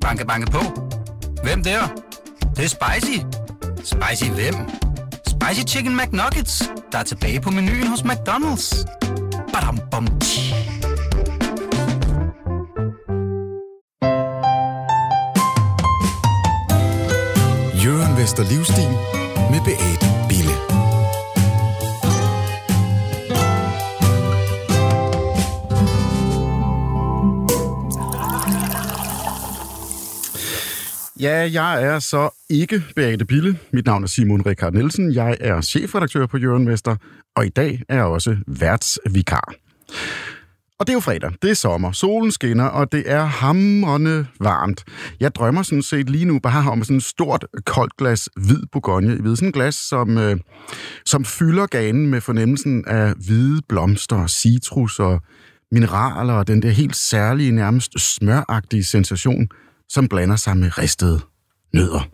Banke, banke på. Hvem der? Det, det er spicy. Spicy hvem? Spicy Chicken McNuggets, der er tilbage på menuen hos McDonald's. Badum, bom, tji. Jørgen Vester Livstil med Beate Ja, jeg er så ikke Beate Bille. Mit navn er Simon Rikard Nielsen. Jeg er chefredaktør på Jørgen Vester, og i dag er jeg også værtsvikar. Og det er jo fredag, det er sommer, solen skinner, og det er hamrende varmt. Jeg drømmer sådan set lige nu bare om sådan et stort, koldt glas hvid bourgogne. I ved, sådan et glas, som, øh, som fylder ganen med fornemmelsen af hvide blomster, citrus og mineraler, og den der helt særlige, nærmest smøragtige sensation, som blander sig med ristede nødder.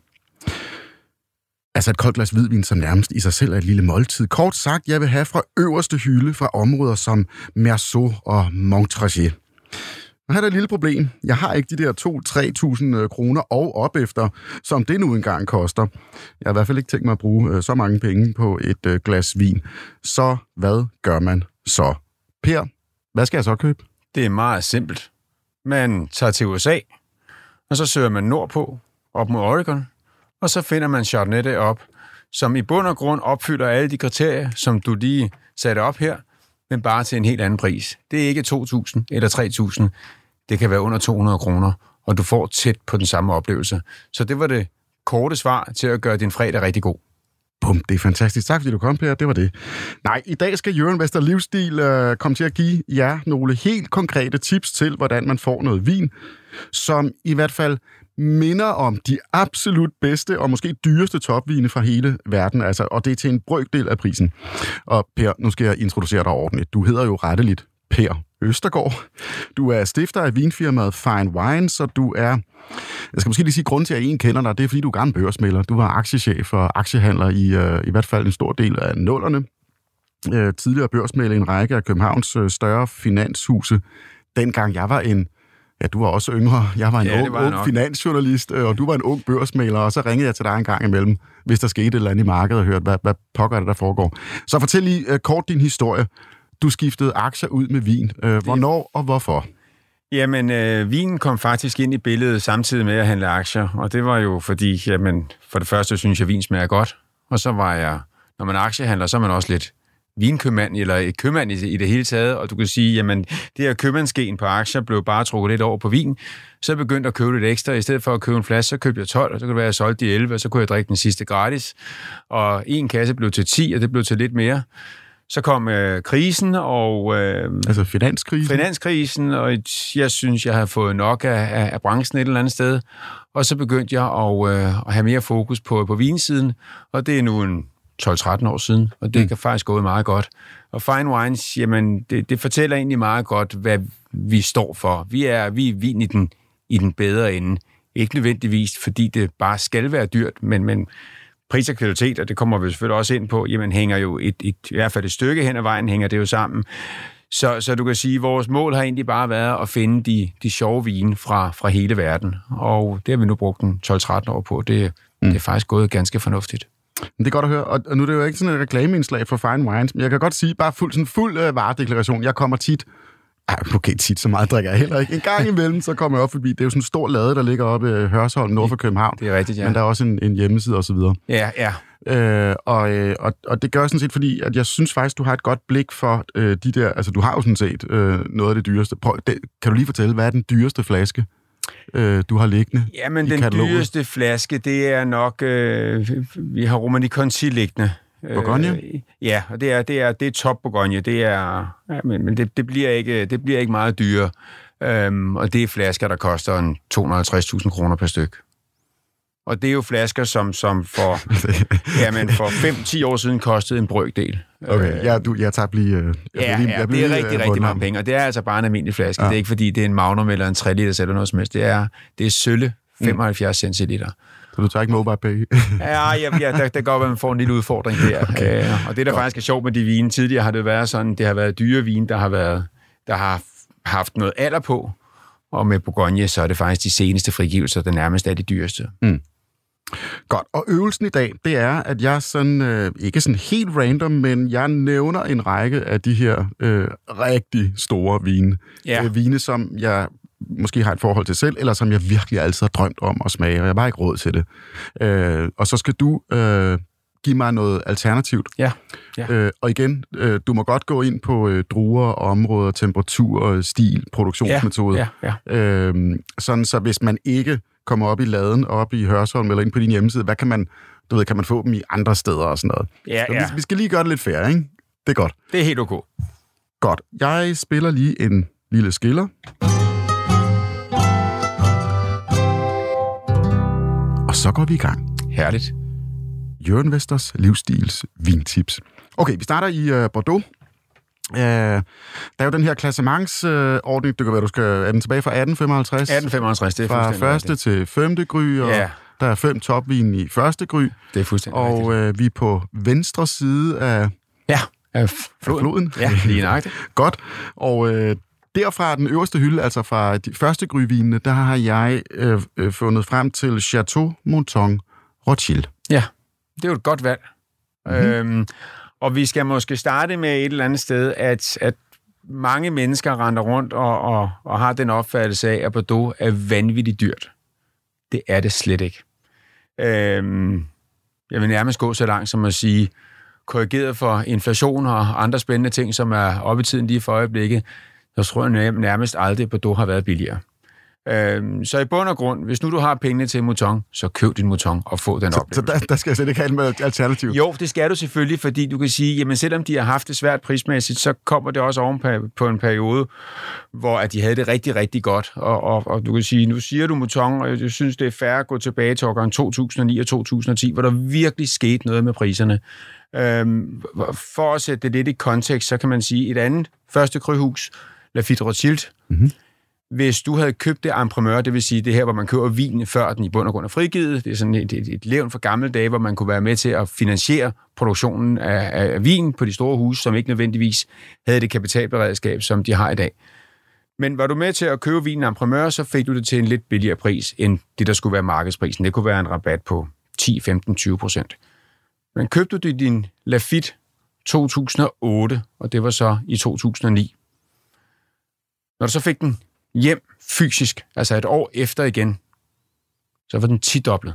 Altså et koldt glas hvidvin, som nærmest i sig selv er et lille måltid. Kort sagt, jeg vil have fra øverste hylde fra områder som Merceau og Montrachet. Og her er der et lille problem. Jeg har ikke de der 2-3.000 øh, kroner og op efter, som det nu engang koster. Jeg har i hvert fald ikke tænkt mig at bruge øh, så mange penge på et øh, glas vin. Så hvad gør man så? Per, hvad skal jeg så købe? Det er meget simpelt. Man tager til USA, og så søger man nordpå, op mod Oregon, og så finder man Chardonnay op, som i bund og grund opfylder alle de kriterier, som du lige satte op her, men bare til en helt anden pris. Det er ikke 2.000 eller 3.000. Det kan være under 200 kroner, og du får tæt på den samme oplevelse. Så det var det korte svar til at gøre din fredag rigtig god. Bum, det er fantastisk. Tak fordi du kom, Per. Det var det. Nej, i dag skal Jørgen Vester Livsstil øh, komme til at give jer nogle helt konkrete tips til, hvordan man får noget vin, som i hvert fald minder om de absolut bedste og måske dyreste topvine fra hele verden, altså, og det er til en brøkdel af prisen. Og Per, nu skal jeg introducere dig ordentligt. Du hedder jo retteligt Per Østergaard. Du er stifter af vinfirmaet Fine Wine, så du er, jeg skal måske lige sige, grund til, at en kender dig, det er, fordi du er gammel børsmælder. Du var aktiechef og aktiehandler i, øh, i hvert fald en stor del af nullerne. Øh, tidligere børsmælder i en række af Københavns øh, større finanshuse. Dengang jeg var en Ja, du var også yngre. Jeg var en Ja, ung, var ung nok. finansjournalist, øh, og du var en ung børsmaler, og så ringede jeg til dig en gang imellem, hvis der skete et eller andet i markedet, og hørte, hvad, hvad pokker er det, der foregår. Så fortæl lige uh, kort din historie. Du skiftede aktier ud med vin. Uh, hvornår og hvorfor? Jamen, øh, vinen kom faktisk ind i billedet samtidig med at handle aktier, og det var jo fordi, jamen, for det første synes jeg, at vin smager godt, og så var jeg, når man er aktiehandler, så er man også lidt vinkøbmand, eller et købmand i, i det hele taget, og du kan sige, jamen, det her købmandsgen på aktier blev bare trukket lidt over på vin, så jeg begyndte at købe lidt ekstra, i stedet for at købe en flaske, så købte jeg 12, og så kunne det være, at jeg solgte de 11, og så kunne jeg drikke den sidste gratis, og en kasse blev til 10, og det blev til lidt mere. Så kom øh, krisen, og øh, Altså finanskrisen? finanskrisen, og jeg synes, jeg havde fået nok af, af, af branchen et eller andet sted. Og så begyndte jeg at, øh, at have mere fokus på, på vinsiden, og det er nu en 12-13 år siden, og det mm. kan faktisk gået meget godt. Og Fine Wines, jamen, det, det fortæller egentlig meget godt, hvad vi står for. Vi er, vi er vin i den, i den bedre ende. Ikke nødvendigvis, fordi det bare skal være dyrt, men, men pris og kvalitet, og det kommer vi selvfølgelig også ind på, jamen hænger jo et, et, i hvert fald et stykke hen ad vejen, hænger det jo sammen. Så, så du kan sige, at vores mål har egentlig bare været at finde de, de sjove vine fra, fra hele verden. Og det har vi nu brugt en 12-13 år på. Det, mm. det er faktisk gået ganske fornuftigt. Det er godt at høre, og nu er det jo ikke sådan et reklameindslag for Fine Wines, men jeg kan godt sige, bare fuld, sådan fuld øh, varedeklaration, jeg kommer tit, ej, okay, tit så meget drikker jeg heller ikke. En gang imellem, så kommer jeg op forbi. Det er jo sådan en stor lade, der ligger oppe i Hørsholm, nord for København. Det er rigtigt, ja. Men der er også en, en hjemmeside og så videre. Ja, ja. Øh, og, øh, og, og det gør jeg sådan set, fordi at jeg synes faktisk, du har et godt blik for øh, de der... Altså, du har jo sådan set øh, noget af det dyreste. Prøv, det, kan du lige fortælle, hvad er den dyreste flaske, øh, du har liggende Jamen, i den kataloget? dyreste flaske, det er nok... Øh, vi har Romani Conti liggende. Bourgogne? Øh, ja, og det er, det er, det er top Bourgogne. Det er, ja, men, men det, det, bliver ikke, det bliver ikke meget dyrere. Øhm, og det er flasker, der koster en 250.000 kroner per styk. Og det er jo flasker, som, som for, jamen, for 5-10 år siden kostede en brøkdel. Okay, ja, du, jeg tager lige... Øh, jeg Ja, lige, ja jeg det er lige, rigtig, øh, rigtig mange penge. Og det er altså bare en almindelig flaske. Ja. Det er ikke, fordi det er en Magnum eller en 3 liters eller noget som helst. Det er, det er sølle 75 mm. centiliter. Så du tager ikke mobile pay? Ja, ja, ja der, der går, at man får en lille udfordring der. Okay. Øh, og det, der faktisk er sjovt med de vine, tidligere har det været sådan, det har været dyre vin, der har, været, der har haft noget alder på, Og med Bourgogne, så er det faktisk de seneste frigivelser, der nærmest er de dyreste. Godt, og øvelsen i dag, det er, at jeg sådan, øh, ikke sådan helt random, men jeg nævner en række af de her øh, rigtig store vine. Ja. Øh, vine, som jeg måske har et forhold til selv, eller som jeg virkelig altid har drømt om at smage, og jeg har bare ikke råd til det. Øh, og så skal du øh, give mig noget alternativt. Ja. ja. Øh, og igen, øh, du må godt gå ind på øh, druer, områder, temperatur, stil, produktionsmetode. Ja, ja, Øh, sådan så hvis man ikke kommer op i laden, op i Hørsholm eller ind på din hjemmeside, hvad kan man, du ved, kan man få dem i andre steder og sådan noget? ja, Så ja. vi, vi skal lige gøre det lidt fair, ikke? Det er godt. Det er helt okay. Godt. Jeg spiller lige en lille skiller. Og så går vi i gang. Herligt. Jørgen Vesters livsstils vintips. Okay, vi starter i uh, Bordeaux. Uh, der er jo den her klassementsordning, uh, det kan være, du skal... Er den tilbage fra 1855? 1855, det er Fra første rigtigt. til femte gry, og Ja. der er fem topvin i første gry. Det er fuldstændig Og rigtigt. øh, vi er på venstre side af Ja, af af floden. floden. Ja, lige nøjagtigt. Godt. Og øh, derfra den øverste hylde, altså fra de første gryvinene, der har jeg øh, øh, fundet frem til Chateau Monton Rothschild. Ja, det er jo et godt valg. Mhm. Mm-hmm. Øhm, og vi skal måske starte med et eller andet sted, at, at mange mennesker render rundt og, og, og har den opfattelse af, at Bordeaux er vanvittigt dyrt. Det er det slet ikke. Øhm, jeg vil nærmest gå så langt som at sige, korrigeret for inflation og andre spændende ting, som er oppe i tiden lige for øjeblikket, så tror jeg nærmest aldrig, at Bordeaux har været billigere. Øhm, så i bund og grund, hvis nu du har pengene til en mouton, så køb din mouton og få den Så, oplevelse. så der, der skal jeg slet ikke have et alternativ. Jo, det skal du selvfølgelig, fordi du kan sige, jamen selvom de har haft det svært prismæssigt, så kommer det også oven på, på en periode, hvor at de havde det rigtig, rigtig godt. Og, og, og du kan sige, nu siger du Mouton, og jeg synes, det er fair at gå tilbage til årgang 2009 og 2010, hvor der virkelig skete noget med priserne. Øhm, for at sætte det lidt i kontekst, så kan man sige, et andet første kryhus, Lafitte Rothschild, mm-hmm hvis du havde købt det entrepreneur, det vil sige det her, hvor man køber vin, før den i bund og grund er frigivet, det er sådan et, et, et levn fra gamle dage, hvor man kunne være med til at finansiere produktionen af, af vin på de store huse, som ikke nødvendigvis havde det kapitalberedskab, som de har i dag. Men var du med til at købe vinen entrepreneur, så fik du det til en lidt billigere pris, end det, der skulle være markedsprisen. Det kunne være en rabat på 10, 15, 20 procent. Men købte du din Lafite 2008, og det var så i 2009, når du så fik den hjem fysisk, altså et år efter igen, så var den 10-doblet.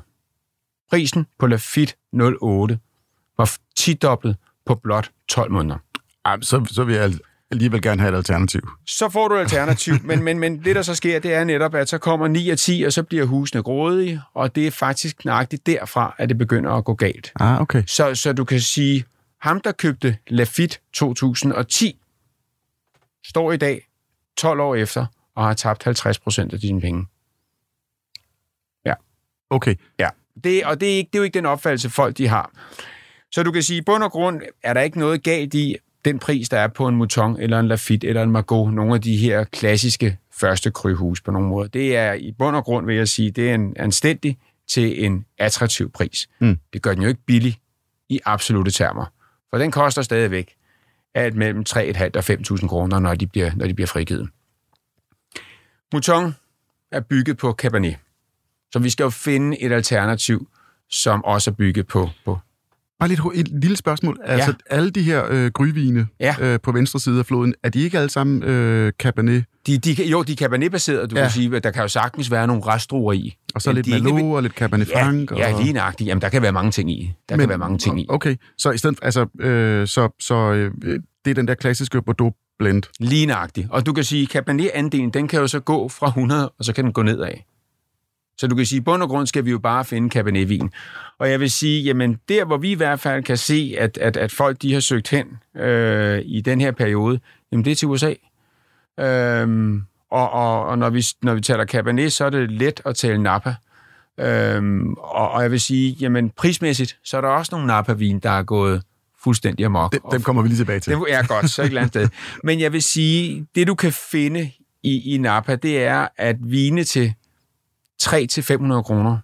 Prisen på Lafitte 08 var 10-doblet på blot 12 måneder. Ej, så, så vil jeg alligevel gerne have et alternativ. Så får du et alternativ, men, men, men det, der så sker, det er netop, at så kommer 9 og 10, og så bliver husene grådige, og det er faktisk nøjagtigt derfra, at det begynder at gå galt. Ah, okay. Så, så du kan sige, ham, der købte Lafitte 2010, står i dag 12 år efter og har tabt 50 procent af dine penge. Okay. Ja, det, og det er, ikke, det er jo ikke den opfattelse, folk de har. Så du kan sige, i bund og grund er der ikke noget galt i den pris, der er på en Mouton, eller en Lafitte, eller en Margaux, nogle af de her klassiske første kryhus på nogle måder. Det er i bund og grund, vil jeg sige, det er en anstændig til en attraktiv pris. Mm. Det gør den jo ikke billig i absolute termer. For den koster stadigvæk alt mellem 3.500 og 5.000 kroner, når de bliver, når de bliver frigivet. Mouton er bygget på Cabernet. Så vi skal jo finde et alternativ, som også er bygget på, på Bare lidt, et lille spørgsmål. Altså, alle de her øh, gryvine Ja. øh, på venstre side af floden, er de ikke alle sammen øh, Cabernet? De, de, jo, de er Cabernet-baserede, du Ja. ja. kan sige, at der kan jo sagtens være nogle restdruer i. Og så Men lidt er ikke- og lidt Cabernet Ja, Franc? ja, og... lige nøjagtigt. Jamen, der kan være mange ting i. Der Men, kan være mange ting i. Okay, så i stedet altså, øh, så, så øh, det er den der klassiske Bordeaux blend. Lige nøjagtigt. Og du kan sige, Cabernet-andelen, den kan jo så gå fra 100, og så kan den gå nedad. Så du kan sige, i bund og grund skal vi jo bare finde Cabernet-vin. Og jeg vil sige, jamen der, hvor vi i hvert fald kan se, at, at, at folk de har søgt hen øh, i den her periode, jamen det er til USA. Øhm, og og, og når, vi, når vi taler Cabernet, så er det let at tale Napa. Øhm, og, og jeg vil sige, jamen prismæssigt, så er der også nogle Napa-vin, der er gået fuldstændig amok. Dem, dem kommer vi lige tilbage til. Det er godt, så et eller andet sted. Men jeg vil sige, det du kan finde i, i Napa, det er, at vine til 300-500 kroner,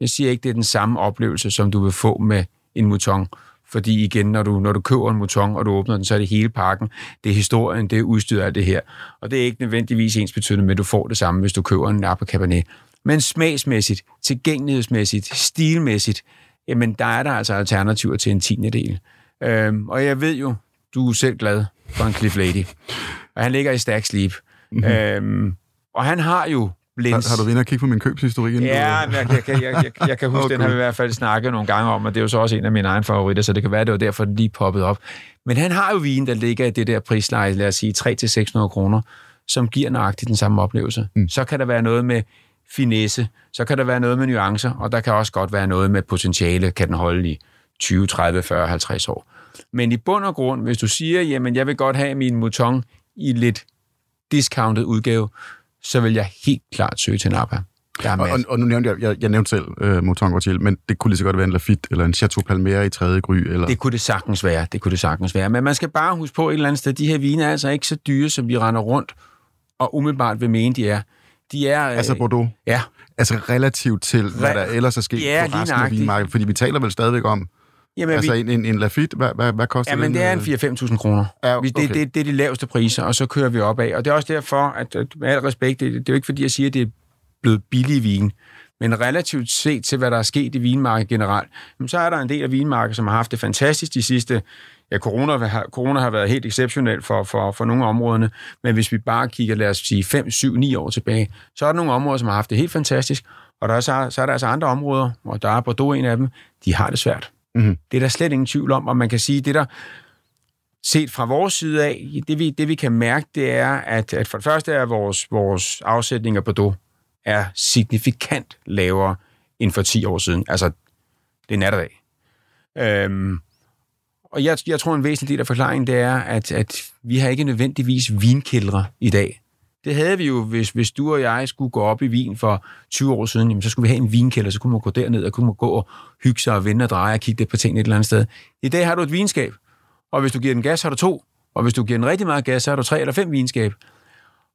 jeg siger ikke, det er den samme oplevelse, som du vil få med en mouton Fordi igen, når du, når du køber en mouton, og du åbner den, så er det hele pakken. Det er historien, det er udstyret af det her. Og det er ikke nødvendigvis ens betydende, men du får det samme, hvis du køber en Napa Cabernet. Men smagsmæssigt, tilgængelighedsmæssigt, stilmæssigt, jamen der er der altså alternativer til en tiende del. Øhm, og jeg ved jo, du er selv glad for en Cliff Lady. Og han ligger i Stack Sleep. Mm-hmm. Øhm, og han har jo blends. Har, har du været og kigge på min købshistorik? inden Ja, du- jeg, jeg, jeg, jeg, jeg kan huske, okay. den har vi i hvert fald snakket nogle gange om, og det er jo så også en af mine egne favoritter, så det kan være, det var derfor, den lige poppede op. Men han har jo vin, der ligger i det der prisleje, lad os sige 300-600 kroner, som giver nøjagtigt den samme oplevelse. Mm. Så kan der være noget med finesse, så kan der være noget med nuancer, og der kan også godt være noget med potentiale, kan den holde i 20, 30, 40, 50 år. Men i bund og grund, hvis du siger, jamen jeg vil godt have min mouton i lidt discounted udgave, så vil jeg helt klart søge til Napa. Og, og, og nu nævnte jeg, jeg, jeg nævnte selv uh, Mouton Gautier, men det kunne lige så godt være en Lafite, eller en Chateau Palmera i tredje gry, eller... Det kunne det sagtens være, det kunne det sagtens være. Men man skal bare huske på et eller andet sted, de her vine er altså ikke så dyre, som vi render rundt og umiddelbart vil mene, de er. De er... øh, Altså Bordeaux. Ja, Altså relativt til, hvad der ellers er sket Ja, på resten af vinmarkedet. Fordi vi taler vel stadigvæk om, jamen, altså vi, en, en, en Lafite, hvad, hvad, hvad koster ja, men den? det er en øh? 4-5.000 kroner. Ja, Vi- Det, okay. det, det er de laveste priser, og så kører vi op af. Og det er også derfor, at, med al respekt, det, det er jo ikke fordi, jeg siger, at det er blevet billige vin. Men relativt set til, hvad der er sket i vinmarkedet generelt, jamen, så er der en del af vinmarkedet, som har haft det fantastisk de sidste... Ja, corona har, corona har været helt exceptionelt for, for, for nogle af områderne, men hvis vi bare kigger, lad os sige, 5, 7, 9 år tilbage, så er der nogle områder, som har haft det helt fantastisk, og der er så, så er der altså andre områder, og der er Bordeaux en af dem, de har det svært. Mm. Det er der slet ingen tvivl om, og man kan sige, det der set fra vores side af, det vi, det vi kan mærke, det er, at, at for det første er vores, vores afsætninger på do er signifikant lavere end for 10 år siden. Altså, det er natterdag. og. Øhm, og jeg, jeg tror, en væsentlig del af forklaringen, det er, at, at vi har ikke nødvendigvis vinkældre i dag. Det havde vi jo, hvis, hvis du og jeg skulle gå op i vin for 20 år siden, jamen, så skulle vi have en vinkælder, så kunne man gå derned, og kunne man gå og hygge sig og vende og dreje og kigge lidt på tingene et eller andet sted. I dag har du et vinskab, og hvis du giver den gas, har du to. Og hvis du giver den rigtig meget gas, så har du tre eller fem vinskab.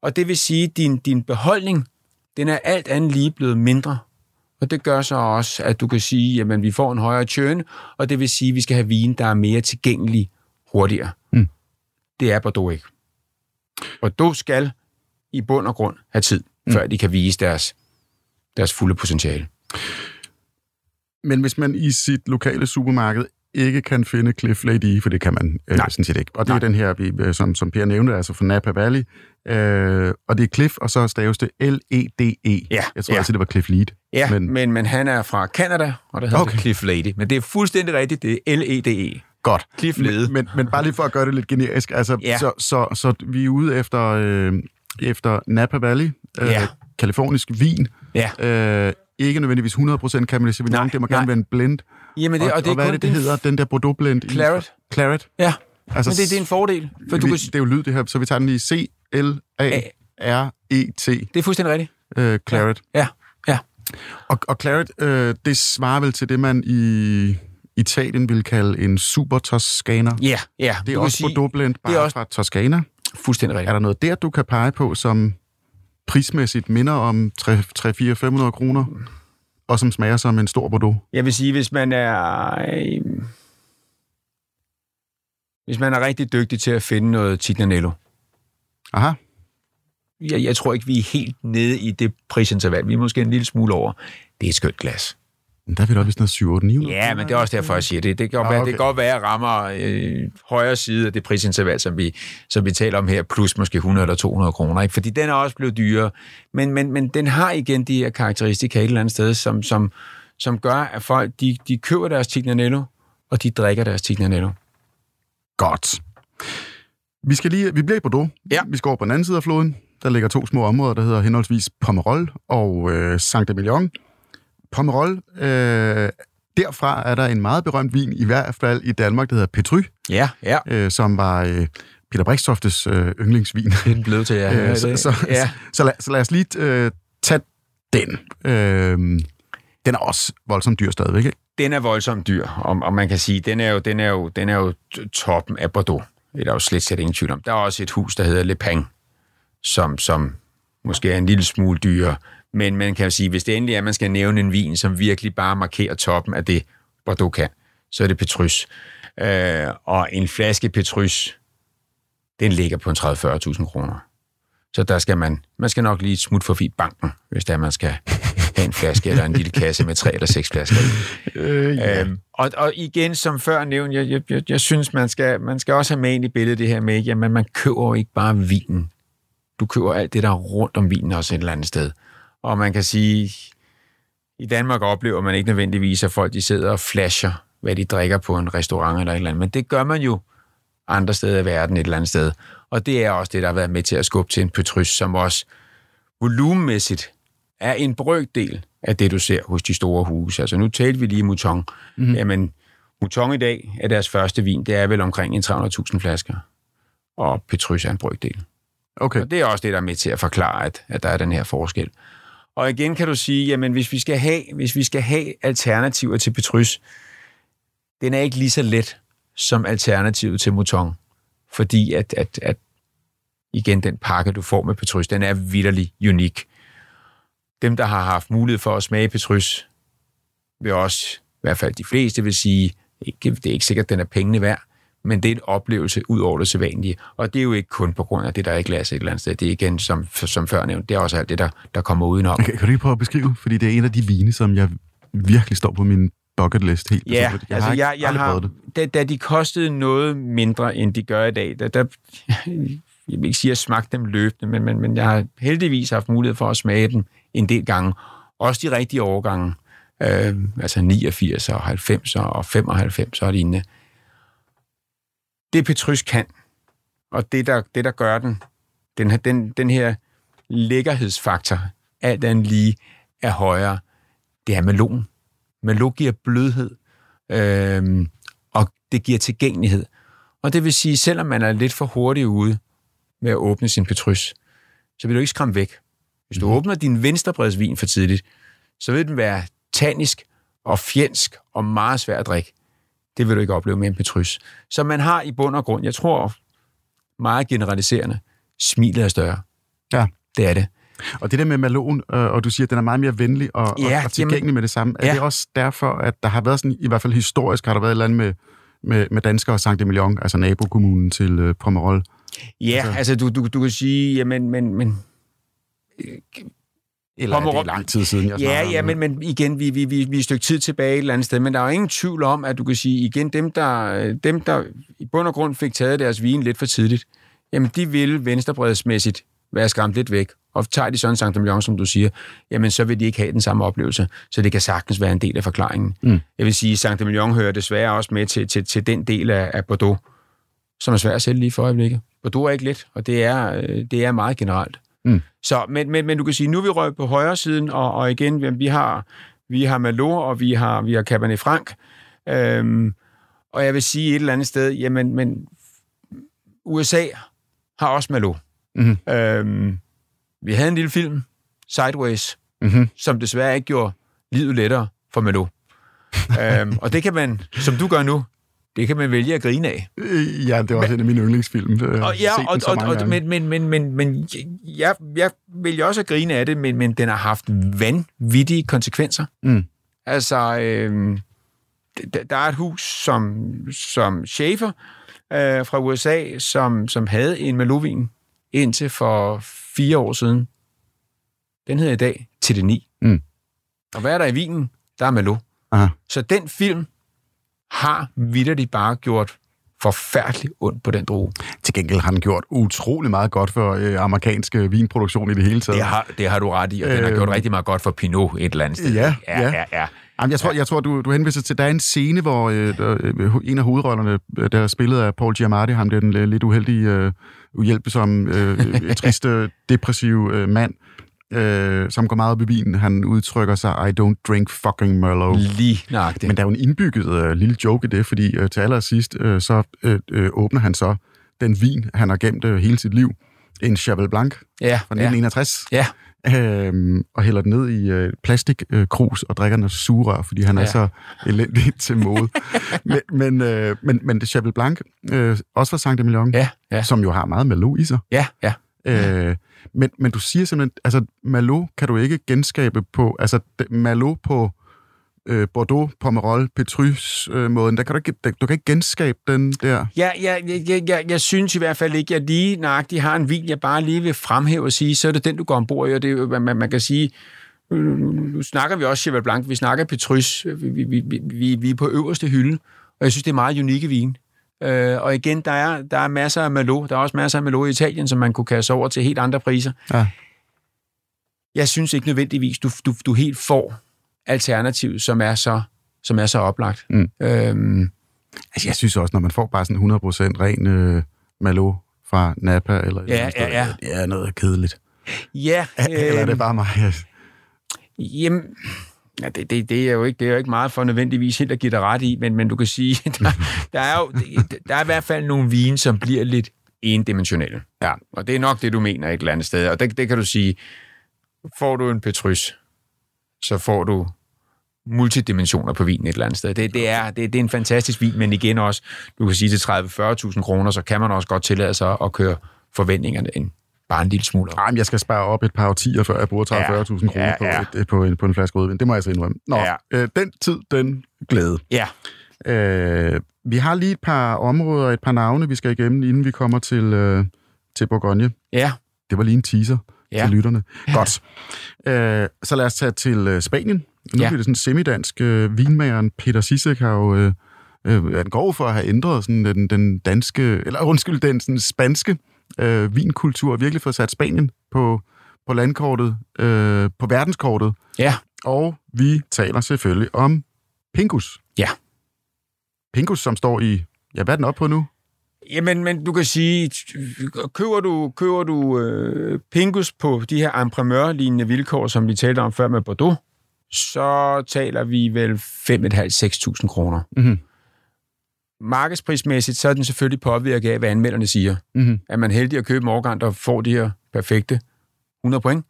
Og det vil sige, at din, din beholdning, den er alt andet lige blevet mindre. Og det gør så også, at du kan sige, at vi får en højere churn, og det vil sige, at vi skal have vin, der er mere tilgængelig hurtigere. Mm. Det er Bordeaux ikke. Bordeaux skal i bund og grund have tid, mm. før de kan vise deres, deres fulde potentiale. Men hvis man i sit lokale supermarked ikke kan finde Cliff Lady, for det kan man øh, Nej. sådan set ikke. Og det er Nej. den her, vi, øh, som, som Per nævnte, altså fra Napa Valley. Øh, og det er Cliff, og så staves det L-E-D-E. Ja, Jeg tror ja. altid, det var Cliff Lead. Ja, Men- men, men, han er fra Canada, og det hedder Okay. okay. Cliff Lady. Men det er fuldstændig rigtigt, det er L-E-D-E. Godt. Cliff Lede. Men, men, men bare lige for at gøre det lidt generisk, altså, Ja. så, så, så vi er ude efter, øh, efter Napa Valley, øh, Ja. kalifornisk vin, Ja. øh, ikke nødvendigvis 100% Cabernet Sauvignon, Nej, det må nej. gerne være en blend. Jamen det, og, og, det og hvad er det, det hedder, den der Bordeaux blend? i- Claret. Claret. Ja, Altså, men det, det er en fordel. For du vi, kan, det er jo lyd, det her, så vi tager den lige C-L-A-R-E-T, det er fuldstændig rigtigt. øh, Claret. Ja, ja. Og, og Claret, øh, det svarer vel til det, man i Italien vil kalde en super Toscana. Ja, ja. Det er du også Bordeaux blend, bare det er også- fra Toscana. Fuldstændig Er rigtigt. der noget der, du kan pege på, som prismæssigt minder om 3-4-500 kroner, og som smager som en stor Bordeaux? Jeg vil sige, hvis man er... øh, Hvis man er rigtig dygtig til at finde noget Tignanello, Aha. jeg, jeg tror ikke, vi er helt nede i det prisinterval. Vi er måske en lille smule over. Det er et skønt glas. Men der er vi da vist noget 7 8 900 Ja, men det er også derfor, jeg siger det. Det kan godt, Ah, være, okay. det kan godt være, at rammer øh, højre side af det prisinterval, som vi, som vi taler om her, plus måske 100 eller 200 kroner. Ikke? Fordi den er også blevet dyrere. Men, men, men den har igen de her karakteristika et eller andet sted, som, som, som gør, at folk de, de køber deres Tignanello, og de drikker deres Tignanello. Godt. Vi, skal lige, vi bliver i Bordeaux. Ja. Vi skal over på den anden side af floden. Der ligger to små områder, der hedder henholdsvis Pomerol og øh, Saint-Emilion. Pomerol, øh, derfra er der en meget berømt vin, i hvert fald i Danmark, der hedder Petry, Ja, ja. øh, som var øh, Peter Brikstoftes øh, yndlingsvin. Den blevet til, ja. Øh, så, så, ja. så, lad, så lad os lige øh, tage den. Øh, den er også voldsomt dyr stadigvæk, ikke? den er voldsomt dyr, og, og man kan sige, den er jo, den er jo, den er jo toppen af Bordeaux. Det er der jo slet slet ingen tvivl om. Der er også et hus, der hedder Le Pen, som, som måske er en lille smule dyrere. Men man kan jo sige, hvis det endelig er, at man skal nævne en vin, som virkelig bare markerer toppen af det, Bordeaux kan, så er det Petrus. Øh, og en flaske Petrus, den ligger på en 30-40.000 kroner. Så der skal man, man skal nok lige smut forbi banken, hvis der man skal have en flaske eller en lille kasse med tre eller seks flasker i. Øh, ja. Øhm, og, og igen, som før nævnt, jeg, jeg, jeg, jeg synes, man skal, man skal også have med ind i billedet det her med, jamen man køber jo ikke bare vinen. Du køber alt det, der er rundt om vinen også et eller andet sted. Og man kan sige, i Danmark oplever man ikke nødvendigvis, at folk de sidder og flasher, hvad de drikker på en restaurant eller et eller andet. Men det gør man jo andre steder i verden et eller andet sted. Og det er også det, der har været med til at skubbe til en Petrus, som også volumenmæssigt er en brøkdel af det, du ser hos de store huse. Altså nu talte vi lige Mouton. Mm-hmm. Jamen, Mouton i dag er deres første vin, det er vel omkring en 300.000 flasker. Og Petrus er en brøkdel. Okay. Og det er også det, der er med til at forklare, at, at der er den her forskel. Og igen kan du sige, jamen hvis vi skal have, hvis vi skal have alternativer til Petrus, den er ikke lige så let som alternativet til Mouton. Fordi at, at, at igen, den pakke, du får med Petrus, den er vidderlig unik. Dem, der har haft mulighed for at smage Petrus, vil også, i hvert fald de fleste vil sige, ikke, det er ikke sikkert, at den er pengene værd, men det er en oplevelse ud over det sædvanlige. Og det er jo ikke kun på grund af det, der er i glas et eller andet sted. Det er igen, som, som før nævnt, det er også alt det, der, der kommer udenom. Okay, kan du lige prøve at beskrive? Fordi det er en af de vine, som jeg virkelig står på min bucket list helt Ja, personligt. altså ikke jeg, jeg har, det. da, da de kostede noget mindre, end de gør i dag, der, der, jeg vil ikke sige, at jeg smagte dem løbende, men, men, men jeg har heldigvis haft mulighed for at smage dem en del gange. Også de rigtige årgange, øh, altså 89 og 90 og 95 og lignende. Det Petrus kan, og det der, det, der gør den, den, her- den, den her lækkerhedsfaktor, alt andet lige, er højere, det er melon. Melon giver blødhed, øhm, og det giver tilgængelighed. Og det vil sige, selvom man er lidt for hurtig ude med at åbne sin Petrus, så vil du ikke skræmme væk. Hvis du åbner din venstrebredsvin for tidligt, så vil den være tannisk og fjendsk og meget svær at drikke. Det vil du ikke opleve med en Petrus. Så man har i bund og grund, jeg tror meget generaliserende, smilet er større. Ja. Det er det. Og det der med malon, øh, og du siger, at den er meget mere venlig og, Ja, og, tilgængelig jamen- med det samme. Er Ja. det også derfor, at der har været sådan, i hvert fald historisk, har der været et eller andet med, med, med danskere og Saint Emilion, altså nabokommunen til øh, Pomerol? Ja, altså, altså du, du, du kan sige, jamen, men, men Eller er Pomerol- det lang tid siden, jeg Ja, ja, men, men igen, vi, vi, vi, vi er et stykke tid tilbage et eller andet sted, men der er jo ingen tvivl om, at du kan sige, igen, dem der, dem, der i bund og grund fik taget deres vin lidt for tidligt, jamen de vil venstrebredsmæssigt være skræmt lidt væk. Og tager de sådan Saint Emilion, som du siger, jamen så vil de ikke have den samme oplevelse. Så det kan sagtens være en del af forklaringen. Mm. Jeg vil sige, at Saint Emilion hører desværre også med til, til, til den del af, af Bordeaux, som er svær at sælge lige for øjeblikket. Bordeaux er ikke let, og det er, øh, det er meget generelt. Mm. Så, men, men, men du kan sige, nu er vi røget på højre siden, og, og igen, vi har, vi har Malot, og vi har, vi har Cabernet Franc. Øhm, og jeg vil sige et eller andet sted, jamen, men USA har også Malot. Mhm. Øhm, vi havde en lille film, Sideways, Mhm. som desværre ikke gjorde livet lettere for Malot. øhm, og det kan man, som du gør nu, det kan man vælge at grine af. Øh, Ja, det var også en af mine yndlingsfilm. Har Og, ja, og, og, og, men, men, men, men, men jeg, jeg jo også grine af det, men, men den har haft vanvittige konsekvenser. Mm. Altså, øh, der, der er et hus som, som Schaefer øh, fra USA, som, som havde en Malovin indtil for fire år siden. Den hedder i dag til det 9. Mm. Og hvad er der i vinen? Der er Malo. Aha. Så den film har vidderligt bare gjort forfærdeligt ondt på den drue. Til gengæld har den gjort utrolig meget godt for øh, amerikansk øh, vinproduktion i det hele taget. Det har, det har du ret i, og den har Øh, gjort rigtig meget godt for Pinot et eller andet sted. Ja, ja, ja. ja. ja. Jamen, jeg tror, jeg tror du, du henviser til, der er en scene, hvor øh, der, øh, en af hovedrollerne, øh, der er spillet af Paul Giamatti, ham der den øh, lidt uheldige, øh, uhjælpsomme, øh, triste, depressive øh, mand, øh, som går meget op i vinen. Han udtrykker sig, I don't drink fucking Merlot. Lige nøjagtigt. Men der er jo en indbygget øh, lille joke i det, fordi øh, til allersidst, øh, så øh, øh, åbner han så den vin, han har gemt øh, hele sit liv, en Cheval Blanc fra ja, ja, 1961, ja. øhm, og hælder den ned i øh, plastikkrus og drikker den af sugerør, fordi han ja. er så elendig til mode. men, men, øh, men, men det Cheval Blanc, øh, også fra Saint Emilion, Ja, ja, som jo har meget Malot i sig. ja, ja. Øh, men, men du siger simpelthen, altså Malot kan du ikke genskabe på, altså Malot på øh, Bordeaux, Pomerol, Petrus-måden. Der kan du, ikke, der, du kan ikke genskabe den der. Ja, ja, ja, ja, ja, jeg synes i hvert fald ikke, at jeg lige nøjagtigt har en vin, jeg bare lige vil fremhæve og sige, så er det den, du går ombord i, og det er man, man kan sige, nu, snakker vi også Cheval Blanc, vi snakker Petrus, vi, vi, vi, vi, vi er på øverste hylde, og jeg synes, det er meget unikke vin. Øh, og igen, der er, der er masser af Malo, der er også masser af Malo i Italien, som man kunne kaste over til helt andre priser. Ja. Jeg synes ikke nødvendigvis, du, du, du helt får alternativ, som er så, som er så oplagt. Mm. Øhm, Altså, jeg synes også, når man får bare sådan 100% ren øh, Malo fra Napa, eller Ja, sted, ja, ja. det er noget kedeligt. ja, Eller er det øhm, bare mig? Jamen, ja, det, det, det, er jo ikke, det er jo ikke meget for nødvendigvis helt at give dig ret i, men, men du kan sige, der, der er jo der er i hvert fald nogle vine, som bliver lidt endimensionelle. Ja. Og det er nok det, du mener et eller andet sted. Og det, det kan du sige, får du en Petrus, så får du multidimensioner på vinen et eller andet sted. Det, det, er, det, det er en fantastisk vin, men igen også, du kan sige til 30-40.000 kroner, så kan man også godt tillade sig at køre forventningerne en, bare en lille smule op. Ej, men jeg skal spare op et par årtier, før jeg bruger 30-40.000 Ja, kroner ja, på, ja. et, på, en, på en flaske rødvin. Det må jeg så indrømme. Nå, Ja. øh, den tid, den glæde. Ja, Øh, vi har lige et par områder et par navne, vi skal igennem, inden vi kommer til, øh, til Bourgogne. ja, Det var lige en teaser. Ja. til lytterne. Godt. Øh, så lad os tage til øh, Spanien. Nu Ja. bliver det sådan semidansk. Øh, vinmageren Peter Sisek har jo... Øh, øh, han går for at have ændret sådan, den, den danske... Eller undskyld, den sådan, spanske øh, vinkultur. og Virkelig fået sat Spanien på, på landkortet, øh, på verdenskortet. ja, Og vi taler selvfølgelig om Pingus. Ja. Pingus, som står i... Ja, hvad er den op på nu? Jamen, men du kan sige, køber du, køber du øh, Pingus på de her imprimør-lignende vilkår, som vi talte om før med Bordeaux, så taler vi vel 5.500-6.000 kroner. Mhm. Markedsprismæssigt, så er den selvfølgelig påvirket af, hvad anmelderne siger. Mm-hmm. Er man heldig at købe en årgang, der får de her perfekte 100 point,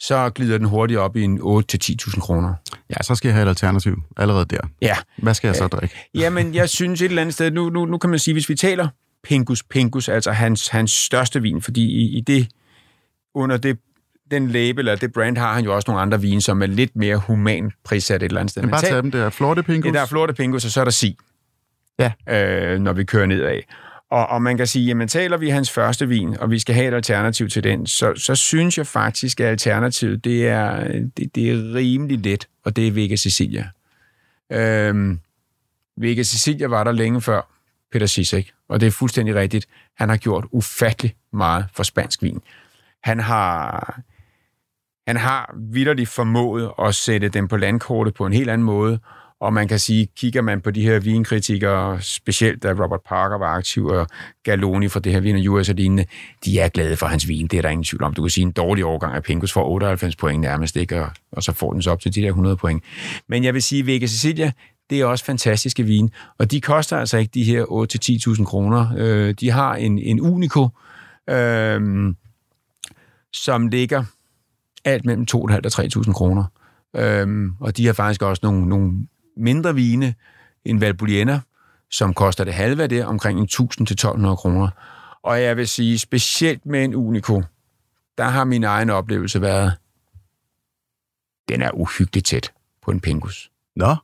så glider den hurtigt op i en 8-10.000 kroner. Ja, så skal jeg have et alternativ allerede der. Ja, Hvad skal jeg så drikke? Jamen, jeg synes et eller andet sted, nu, nu, nu kan man sige, hvis vi taler Pingus, Pingus, altså hans, hans største vin, fordi i, i det, under det, den label eller det brand har han jo også nogle andre vine, som er lidt mere human prissat et eller andet sted. Men bare tag- tage dem der. Florte Pingus. det der er Florida Pingus, og så er der Sig. Ja. Øh, når vi kører nedad. Og, og man kan sige, jamen taler vi hans første vin, og vi skal have et alternativ til den, så, så synes jeg faktisk, at alternativet, det er, det, det er rimelig let, og det er Vega Sicilia. Øhm, Vega Sicilia var der længe før Peter Sisek, og det er fuldstændig rigtigt. Han har gjort ufattelig meget for spansk vin. Han har, han har vidderligt formået at sætte dem på landkortet på en helt anden måde, og man kan sige, kigger man på de her vinkritikere, specielt da Robert Parker var aktiv, og Galoni fra det her Vin US og lignende, de er glade for hans vin, det er der ingen tvivl om. Du kan sige, en dårlig overgang af Pingus får 98 point nærmest, ikke? Og, og så får den så op til de der 100 point. Men jeg vil sige, Vega Sicilia, det er også fantastiske vin, og de koster altså ikke de her 8-10.000 kroner. Øh, de har en, en Unico, øh, som ligger alt mellem 2.500 og 3.000 kroner. Øhm, og de har faktisk også nogle, nogle mindre vine, en Valbuliena, som koster det halve af det, omkring 1.000 til 1.200 kroner. Og jeg vil sige, specielt med en Unico, der har min egen oplevelse været, den er uhyggeligt tæt på en Pingus. Nå.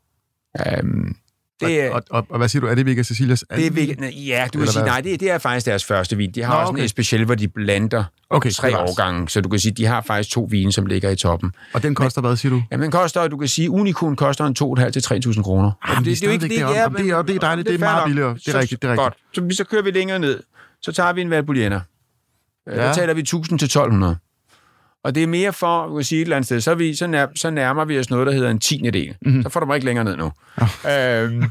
Øhm, det er, Og, og, og, hvad siger du? Er det Vega Cecilias? det er ja, du kan Eller sige, nej, det, det er faktisk deres første vin. De har Nå, også okay. en speciel, hvor de blander Okay, tre bevares. årgange, så du kan sige, de har faktisk to vine, som ligger i toppen. Og den koster hvad, siger du? Ja, men koster, du kan sige, Unicon koster en 2.500 til 3.000 kroner. Ah, men det er stadigvæk deroppe. Jamen, det er- det er dejligt. Det er meget billigere. Det er Så- rigtigt, det er rigtigt. Godt. Så, så kører vi længere ned. Så tager vi en Valbuliena. Ja. Ja. Der taler vi 1.000 til 1.200. Og det er mere for, kan sige et eller andet sted, så, vi, så, nær, så nærmer vi os noget, der hedder en tiende del. Mhm. Mm-hmm. Så får du mig ikke længere ned nu. øhm,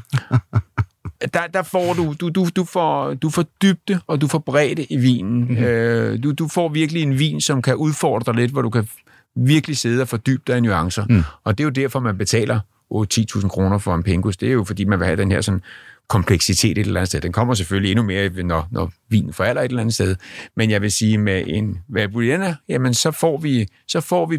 der, der får du, du, du, du, får, du får dybde, og du får bredde i vinen. Mhm. Mm-hmm. Øh, du, du får virkelig en vin, som kan udfordre dig lidt, hvor du kan virkelig sidde og fordybe dig i nuancer. Mm. Og det er jo derfor, man betaler 8-10.000 kroner for en Pingus. Det er jo, fordi man vil have den her sådan kompleksitet et eller andet sted. Den kommer selvfølgelig endnu mere, når, når vinen foralder et eller andet sted. Men jeg vil sige, med en Valbuliena, jamen så får vi, så får vi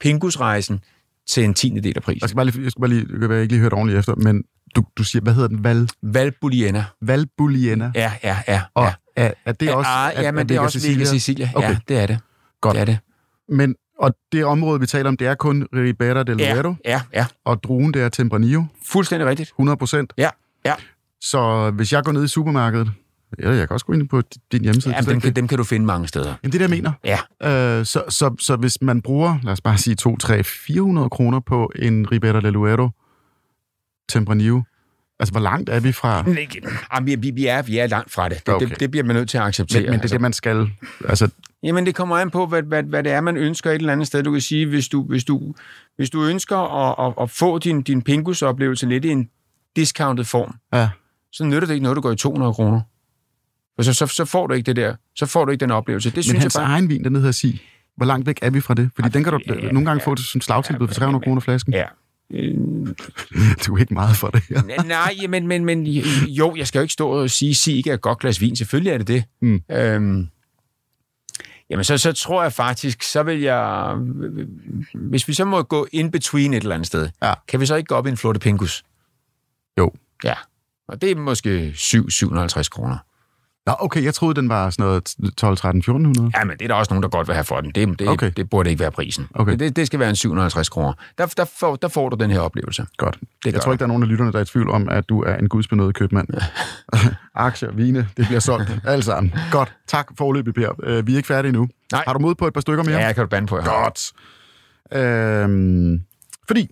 Pingus-rejsen til en tiende del af prisen. Jeg skal bare lige, jeg skal bare lige, jeg jeg ikke lige hørt ordentligt efter, men du, du siger, hvad hedder den? Val, Valbuliena. Valbuliena. Ja, ja, ja. Og ja. er, er det også... ah, er, ja, men det er også Vega Sicilia. Okay. Ja, det er det. Godt. Det er det. Men Og det område, vi taler om, det er kun Ribera del Ja, Duero, ja, ja. og druen, det er Tempranillo, Fuldstændig rigtigt. 100 procent. Ja, ja. Så hvis jeg går ned i supermarkedet, ja, jeg kan også gå ind på din hjemmeside. ja dem, kan, dem kan du finde mange steder. Jamen, det er jeg mener. Ja. Øh, så, så, så hvis man bruger, lad os bare sige 2, 3, 400 kroner på en Ribera del Duero Tempranillo, altså hvor langt er vi fra... Jamen, vi, vi, er, vi er langt fra det. Det, Okay. det, det bliver man nødt til at acceptere. Men, men det er det, man skal... Altså, Jamen, det kommer an på, hvad, hvad, hvad det er, man ønsker et eller andet sted. Du kan sige, hvis du, hvis du, hvis du ønsker at, at, at få din, din Pingus-oplevelse lidt i en discounted form, ja. så nytter det ikke noget, du går i 200 kroner. For så, så, så får du ikke det der. Så får du ikke den oplevelse. Det Men synes hans jeg bare... egen vin, den hedder Sig. Hvor langt væk er vi fra det? Fordi Ej, den kan du ja, ja, nogle gange ja. få til slagtilbud for 300 kroner flasken. Ja. Du er ikke meget for det her. Nej, men, men, men jo, jeg skal jo ikke stå og sige, at ikke er et godt glas vin. Selvfølgelig er det det. Mm. Øhm, jamen, så, så tror jeg faktisk, så vil jeg... Hvis vi så må gå in between et eller andet sted, Ja. kan vi så ikke gå op i en flotte pingus? Jo. Ja. Og det er måske 7-750 kroner. Nå, okay, jeg troede, den var sådan noget 12, 13, 1400. Ja, men det er der også nogen, der godt vil have for den. Det, det, Okay. det burde ikke være prisen. Okay. Det, det skal være en 750 kroner. Der, der, får, der får du den her oplevelse. Godt. Det jeg tror ikke, der er nogen af lytterne, der er i tvivl om, at du er en gudsbenået købmand. Aktier, vine, det bliver solgt. Alt sammen. Godt. Tak for løbet, Per. Øh, Vi er ikke færdige nu. Nej. Har du mod på et par stykker mere? Ja, jeg kan du bande på. Godt. Øhm, fordi,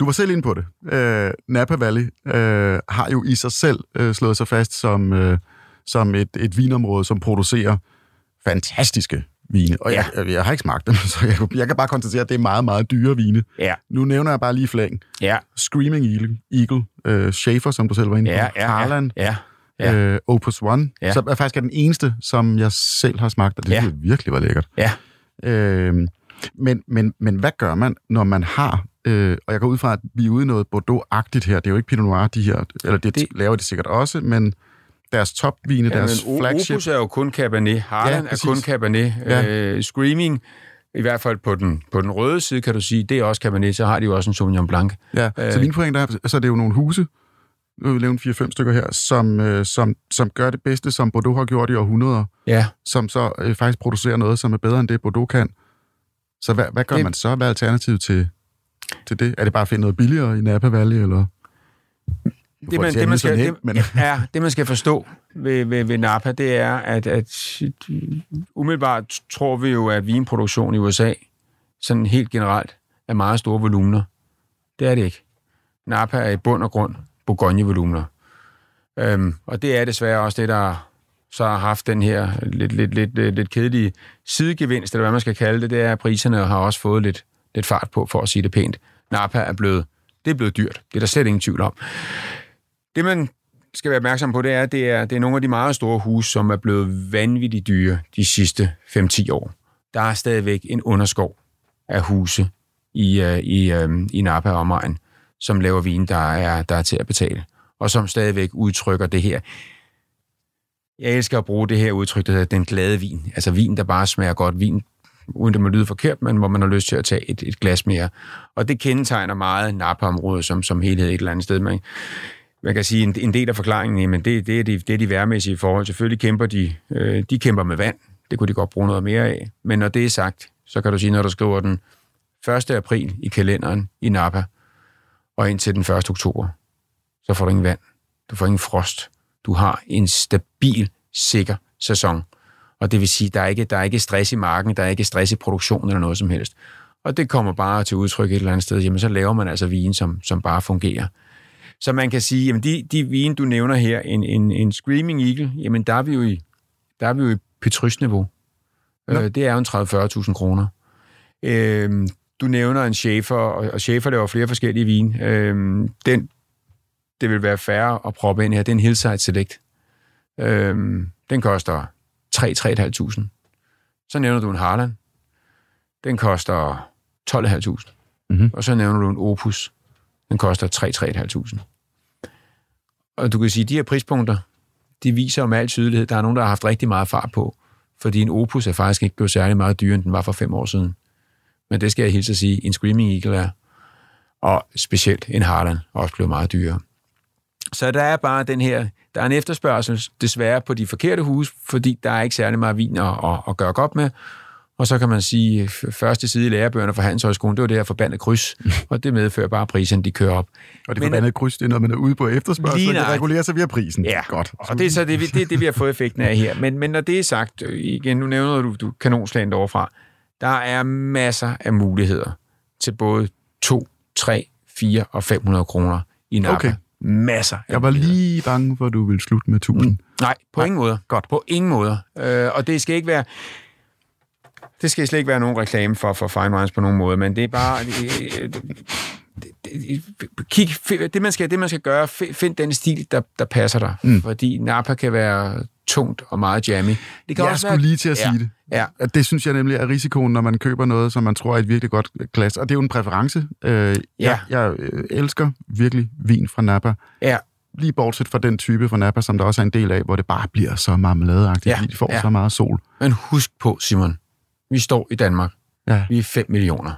du var selv inde på det. Øh, Napa Valley øh, har jo i sig selv øh, slået sig fast som, øh, som et, et vinområde, som producerer fantastiske vine. Og jeg, jeg, jeg har ikke smagt dem, så jeg, jeg kan bare konstatere, at det er meget, meget dyre vine. Ja, Nu nævner jeg bare lige flæng. ja, Screaming Eagle, Eagle øh, Schaefer, som du selv var inde på, ja, ja, Harland, ja, ja. øh, Opus One, Ja. som er faktisk er den eneste, som jeg selv har smagt, og det Ja. ja. virkelig var lækkert. ja. Øh, men, men, men hvad gør man, når man har, øh, og jeg går ud fra, at vi er ude i noget Bordeaux-agtigt her, det er jo ikke Pinot Noir, de her, eller det, Det- laver de sikkert også, men deres topvine, Ja, deres men flagship, Opus er jo kun Cabernet. Harland Ja, er kun Cabernet. Ja. Øh, Screaming, i hvert fald på den, på den røde side, kan du sige, det er også Cabernet. Så har de jo også en Sauvignon Blanc. ja, øh, så vinpoeng, der, er- så er det jo nogle huse, nu vil vi lave 4-5 stykker her, som, øh, som, som gør det bedste, som Bordeaux har gjort i århundreder, Ja, som så øh, faktisk producerer noget, som er bedre end det, Bordeaux kan. Så hvad, hvad gør det... man så? Hvad er alternativet til, til det? Er det bare at finde noget billigere i Napa Valley, eller? det man, det, man skal, det, men... ja, det, man skal forstå ved, ved, ved Napa, det er, at, at umiddelbart tror vi jo, at vinproduktion i USA, sådan helt generelt, er meget store volumener. Det er det ikke. Napa er i bund og grund Bourgogne-volumener. Øhm, og det er desværre også det, der så har haft den her lidt, lidt, lidt, lidt, lidt kedelige sidegevinst, eller hvad man skal kalde det, det er, at priserne har også fået lidt, lidt fart på, for at sige det pænt. Napa er blevet, det er blevet dyrt. Det er der slet ingen tvivl om. Det, man skal være opmærksom på, det er, at det er, det er nogle af de meget store huse, som er blevet vanvittigt dyre de sidste 5-10 år. Der er stadigvæk en underskov af huse i, øh, i, øh, i Napa og omegn, som laver vin, der er, der er til at betale, og som stadigvæk udtrykker det her. Jeg elsker at bruge det her udtryk, der hedder den glade vin. Altså vin, der bare smager godt. Vin, uden det må lyde forkert, men hvor man har lyst til at tage et, et glas mere. Og det kendetegner meget Napa-området som, som helhed et eller andet sted. Man, man kan sige, en, en del af forklaringen, men det, det, er de, det er de værmæssige forhold. Selvfølgelig kæmper de, øh, de kæmper med vand. Det kunne de godt bruge noget mere af. Men når det er sagt, så kan du sige, når du skriver den 1. april i kalenderen i Napa, og indtil den 1. oktober, så får du ingen vand. Du får ingen frost. Du har en stabil, sikker sæson. Og det vil sige, der er ikke, der er ikke stress i marken, der er ikke stress i produktionen eller noget som helst. Og det kommer bare til udtryk et eller andet sted. Jamen, så laver man altså vin, som, som bare fungerer. Så man kan sige, jamen de, de vin, du nævner her, en, en, en Screaming Eagle, jamen der er vi jo i, der er vi jo i Petrus-niveau. Øh, det er jo en 30-40.000 kroner. Øh, du nævner en Schaefer, og, Schaefer laver flere forskellige vin. Øh, den, det vil være færre at proppe ind her, det er en Hillside Select. Øh, den koster 3-3.500. Så nævner du en Harlan. Den koster 12.500. Mhm. Og så nævner du en Opus. Den koster 3-3.500. Og du kan sige, at de her prispunkter, de viser jo med al tydelighed, der er nogen, der har haft rigtig meget fart på. Fordi en Opus er faktisk ikke blevet særlig meget dyrere, end den var for fem år siden. Men det skal jeg hilse at sige, en Screaming Eagle er. Og specielt en Harlan er også blevet meget dyrere. Så der er bare den her, der er en efterspørgsel desværre på de forkerte huse, fordi der er ikke særlig meget vin at, at, at gøre godt med. Og så kan man sige, første side i lærebøgerne for Handelshøjskolen, det var det her forbandede kryds, og det medfører bare, at priserne de kører op. Og det Men- forbandede kryds, det er noget, man er ude på efterspørgsel, og det regulerer sig via prisen. Ja, Godt. og det er så det, vi- det, er det, vi har fået effekten af her. Men, men når det er sagt, øh, igen, nu nævner du, du kanonslagen overfra, der er masser af muligheder til både 2, 3, 4 og 500 kroner i Napa. Okay. Masser Jeg var lige bange for, at du ville slutte med 1000. Nej, på Nej. ingen måde. Godt. På ingen måde. Øh, og det skal ikke være... Det skal slet ikke være nogen reklame for, for Fine Wines på nogen måde, men det er bare... Det, kig, det, man skal, det, man skal gøre, fi- find den stil, der, der passer dig. Mm. Fordi Napa kan være tungt og meget jammy. Det kan Jeg også skulle lige til at ja, sige det. Ja, Det synes jeg nemlig er risikoen, når man køber noget, som man tror er et virkelig godt glas. Og det er jo en præference. Øh, jeg, jeg øh, elsker virkelig vin fra Napa. ja. Lige bortset fra den type fra Napa, som der også er en del af, hvor det bare bliver så marmeladeagtigt, Ja, ja, fordi de får ja. ja. så meget sol. Men husk på, Simon. Vi står i Danmark. Ja. Vi er 5 millioner.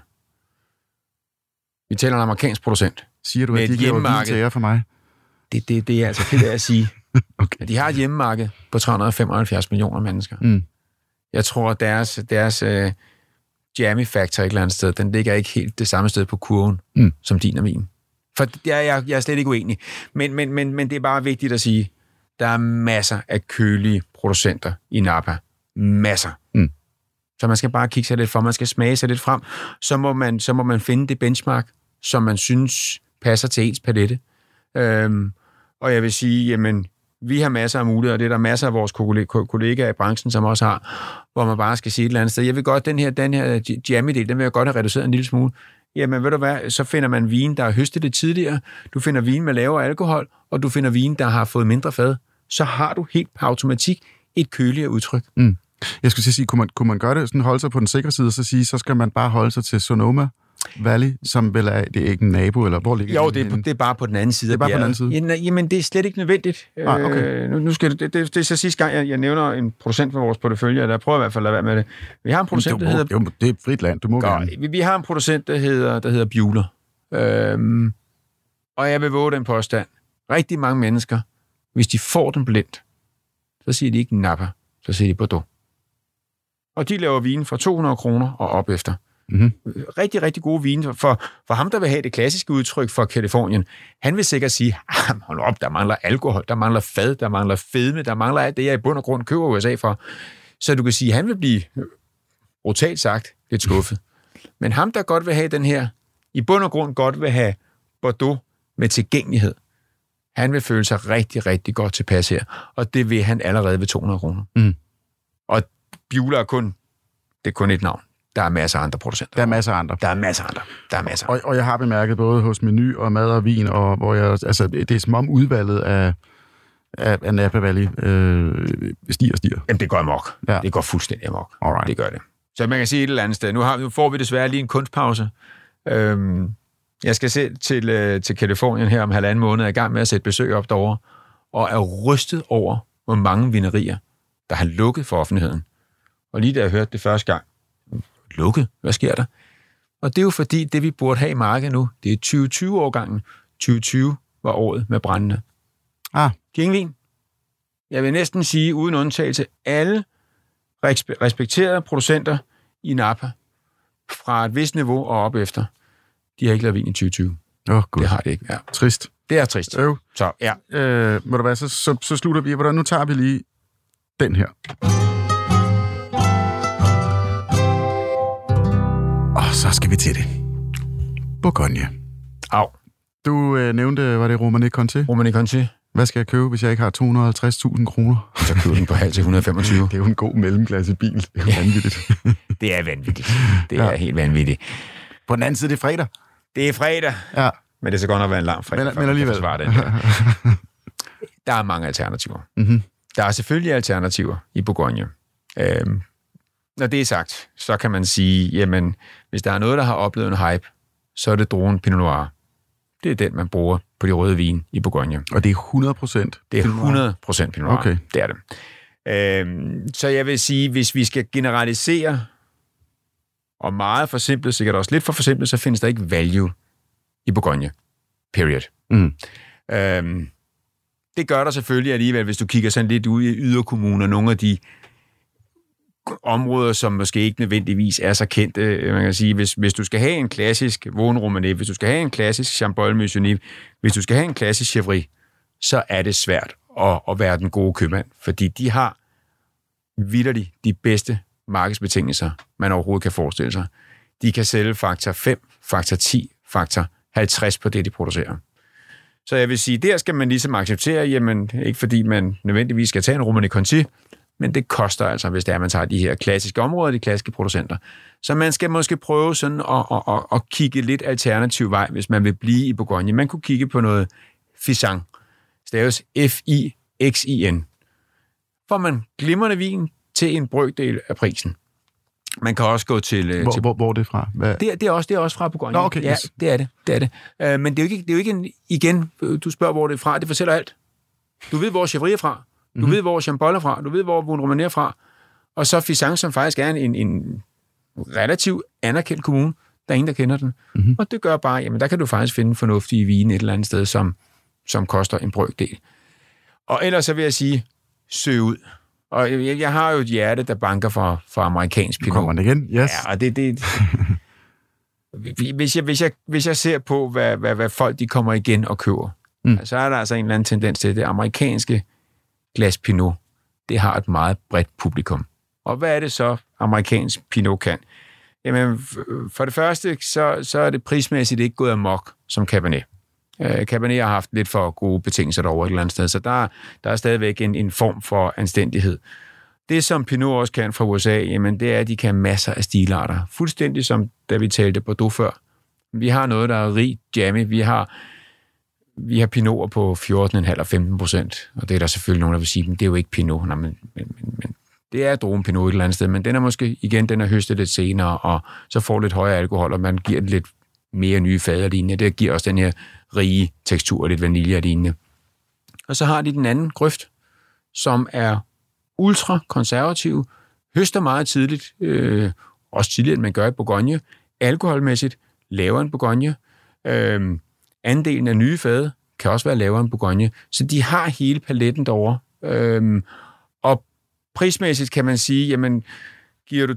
Vi taler en amerikansk producent. Siger du, at de giver vin til jer for mig? Det, det, det er altså fedt af at sige. Okay. de har et hjemmemarked på 375 millioner mennesker. Mm. Jeg tror, at deres, deres uh, jammy factor et eller andet sted, den ligger ikke helt det samme sted på kurven, Mm. som din og min. For det er, jeg, jeg er slet ikke uenig. Men, men, men, men det er bare vigtigt at sige, der er masser af kølige producenter i Napa. Masser. Mm. Så man skal bare kigge sig lidt for, man skal smage sig lidt frem. Så må man, så må man finde det benchmark, som man synes passer til ens palette. Øhm, og jeg vil sige, jamen, vi har masser af muligheder, og det er der masser af vores kollegaer i branchen, som også har, hvor man bare skal sige et eller andet sted, jeg vil godt, den her, den her jammy-del, den vil jeg godt have reduceret en lille smule. Jamen, ved du hvad, så finder man vin, der har høstet det tidligere, du finder vin med lavere alkohol, og du finder vin, der har fået mindre fad. Så har du helt på automatik et køligere udtryk. Mm. Jeg skulle til at sige, kunne man, kunne man gøre det, sådan holde sig på den sikre side, og så sige, så skal man bare holde sig til Sonoma Valley, som vel er, det er ikke en nabo, eller hvor ligger Jo, det er, på- det er bare på den anden side Det er bare på den anden side? Jamen, jamen, det er slet ikke nødvendigt. Nej, okay. Øh, nu, nu skal det, det, det, er så sidste gang, jeg, jeg nævner en producent for vores portefølje, jeg prøver i hvert fald at være med det. Vi har en producent, du der må, hedder jo, det er et frit land, du må gerne. Godt. Vi, vi har en producent, der hedder, der hedder Bueller. Øhm, og jeg vil våge den påstand. Rigtig mange mennesker, hvis de får den blindt, så siger de ikke Napa, så siger de Bordeaux. Og de laver vin fra 200 kroner og op efter. Mhm. Rigtig, rigtig gode vine. For, for ham, der vil have det klassiske udtryk for Kalifornien, han vil sikkert sige, ah, hold op, der mangler alkohol, der mangler fad, der mangler fedme, der mangler alt det, jeg i bund og grund køber USA for. Så du kan sige, han vil blive, brutalt sagt, lidt skuffet. Men ham, der godt vil have den her, i bund og grund godt vil have Bordeaux med tilgængelighed, han vil føle sig rigtig, rigtig godt tilpas her. Og det vil han allerede ved 200 kroner. Mm. Og Bueller er kun, det er kun et navn. Der er masser af andre producenter. Der er masser af andre. Der er masser af andre. Der er masser. Og, og jeg har bemærket både hos Menu og Mad og Vin, og hvor jeg, altså, det er som om udvalget af, af, af Napa Valley øh, stiger og stiger. Jamen, det går amok. Ja. Ja. Det går fuldstændig amok. Alright. Det gør det. Så man kan sige et eller andet sted. Nu, har, nu får vi desværre lige en kunstpause. Øhm, jeg skal se til, øh, til Kalifornien her om halvanden måned, er i gang med at sætte besøg op derovre, og er rystet over, hvor mange vinerier, der har lukket for offentligheden. Og lige da jeg hørte det første gang, lukket? Hvad sker der? Og det er jo fordi, det vi burde have i markedet nu, det er 2020-årgangen. 2020 var året med brændende. Ah, De har ingen vin. Jeg vil næsten sige, uden undtagelse, alle respe- respekterede producenter i Napa, fra et vist niveau og op efter, de har ikke lavet vin i 2020. åh oh, gud, Det har det ikke. Ja. trist. Det er trist. Øv. Så ja, Øh, må du være, så, så, så slutter vi. Hvordan, nu tager vi lige den her. Og så skal vi til det. Bourgogne. au. Du øh, nævnte, var det Romane Conti? Romani Conti, Hvad skal jeg købe, hvis jeg ikke har 250.000 kroner? så køber den på halv til 125. Det er jo en god mellemklasse bil. Det er jo Ja. vanvittigt. Det er vanvittigt. Det er Ja. helt vanvittigt. På den anden side, det er fredag. Det er fredag, Ja. men det skal godt nok være en lang fredag, Men- men alligevel. forsvare den der. Der er mange alternativer. Mhm. Der er selvfølgelig alternativer i Bourgogne. Øhm, når det er sagt, så kan man sige, jamen, hvis der er noget, der har oplevet en hype, så er det druen Pinot Noir. Det er den, man bruger på de røde vin i Bourgogne. Og det er 100 procent. Det er 100 procent Pinot Noir. Okay. Det er det. Øhm, så jeg vil sige, hvis vi skal generalisere, og meget forsimplet, sikkert også lidt for forsimplet, så findes der ikke value i Bourgogne. Period. Mm. Øhm, det gør der selvfølgelig alligevel, hvis du kigger sådan lidt ud i yderkommuner, nogle af de områder, som måske ikke nødvendigvis er så kendte. Man kan sige, hvis, hvis du skal have en klassisk Vaughn hvis du skal have en klassisk Chambol Musigny, hvis du skal have en klassisk Chevry, så er det svært at, at være den gode købmand, fordi de har vidderligt de bedste markedsbetingelser, man overhovedet kan forestille sig. De kan sælge faktor 5, faktor 10, faktor 50 på det, de producerer. Så jeg vil sige, der skal man ligesom acceptere, jamen ikke fordi man nødvendigvis skal tage en Romane Conti, men det koster altså, hvis det er, man tager de her klassiske områder, de klassiske producenter. Så man skal måske prøve sådan at, at, at, at kigge lidt alternativ vej, hvis man vil blive i Bourgogne. Man kunne kigge på noget Fisang, staves F-I-X-I-N. Får man glimrende vin til en brøkdel af prisen. Man kan også gå til... øh, Hvor, til hvor, hvor er det fra? Hvad? det, er, det, er også, det er også fra Bourgogne. Nå, okay, ja, yes. det er det. det, er det. Uh, men det er, jo ikke, det er jo ikke en, igen, øh, du spørger, hvor det er fra, det fortæller alt. Du ved, hvor Chevry er fra. Du mm-hmm. ved, hvor Chambol er fra. Du ved, hvor Vaughn Romanée er fra. Og så Fisang, som faktisk er en, en relativt anerkendt kommune. Der er ingen, der kender den. Mm-hmm. Og det gør bare, jamen der kan du faktisk finde fornuftige vine et eller andet sted, som, som koster en brøkdel. Og ellers så vil jeg sige, søg ud. Og jeg, jeg har jo et hjerte, der banker for, for amerikansk pinot. kommer den igen. Yes. Ja, og det, det, hvis, jeg, hvis, jeg, hvis jeg ser på, hvad, hvad, hvad folk de kommer igen og køber, Mm. mm. så er der altså en eller anden tendens til, at det amerikanske glas Pinot, det har et meget bredt publikum. Og hvad er det så, amerikansk Pinot kan? Jamen, for det første, så, så er det prismæssigt ikke gået amok som Cabernet. Øh, Cabernet har haft lidt for gode betingelser derovre et eller andet sted, så der, der er stadigvæk en, en form for anstændighed. Det, som Pinot også kan fra USA, jamen, det er, at de kan masser af stilarter. Fuldstændig som da vi talte Bordeaux før. Vi har noget, der er rigt jammy. Vi har, vi har Pinoter på 14,5 og 15 procent. Og det er der selvfølgelig nogen, der vil sige, men det er jo ikke Pinot. Nej, men, men, men, men det er drogen Pinot et eller andet sted, men den er måske, igen, den er høstet lidt senere, og så får lidt højere alkohol, og man giver den lidt mere nye fader lignende. Det giver også den her rige tekstur, lidt vanilje og lignende. Og så har de den anden grøft, som er ultra konservativ, høster meget tidligt, øh, også tidligere, end man gør i Bourgogne, alkoholmæssigt lavere end Bourgogne. Øh, andelen af nye fade kan også være lavere end Bourgogne. Så de har hele paletten derovre. Øhm, og prismæssigt kan man sige, jamen, giver du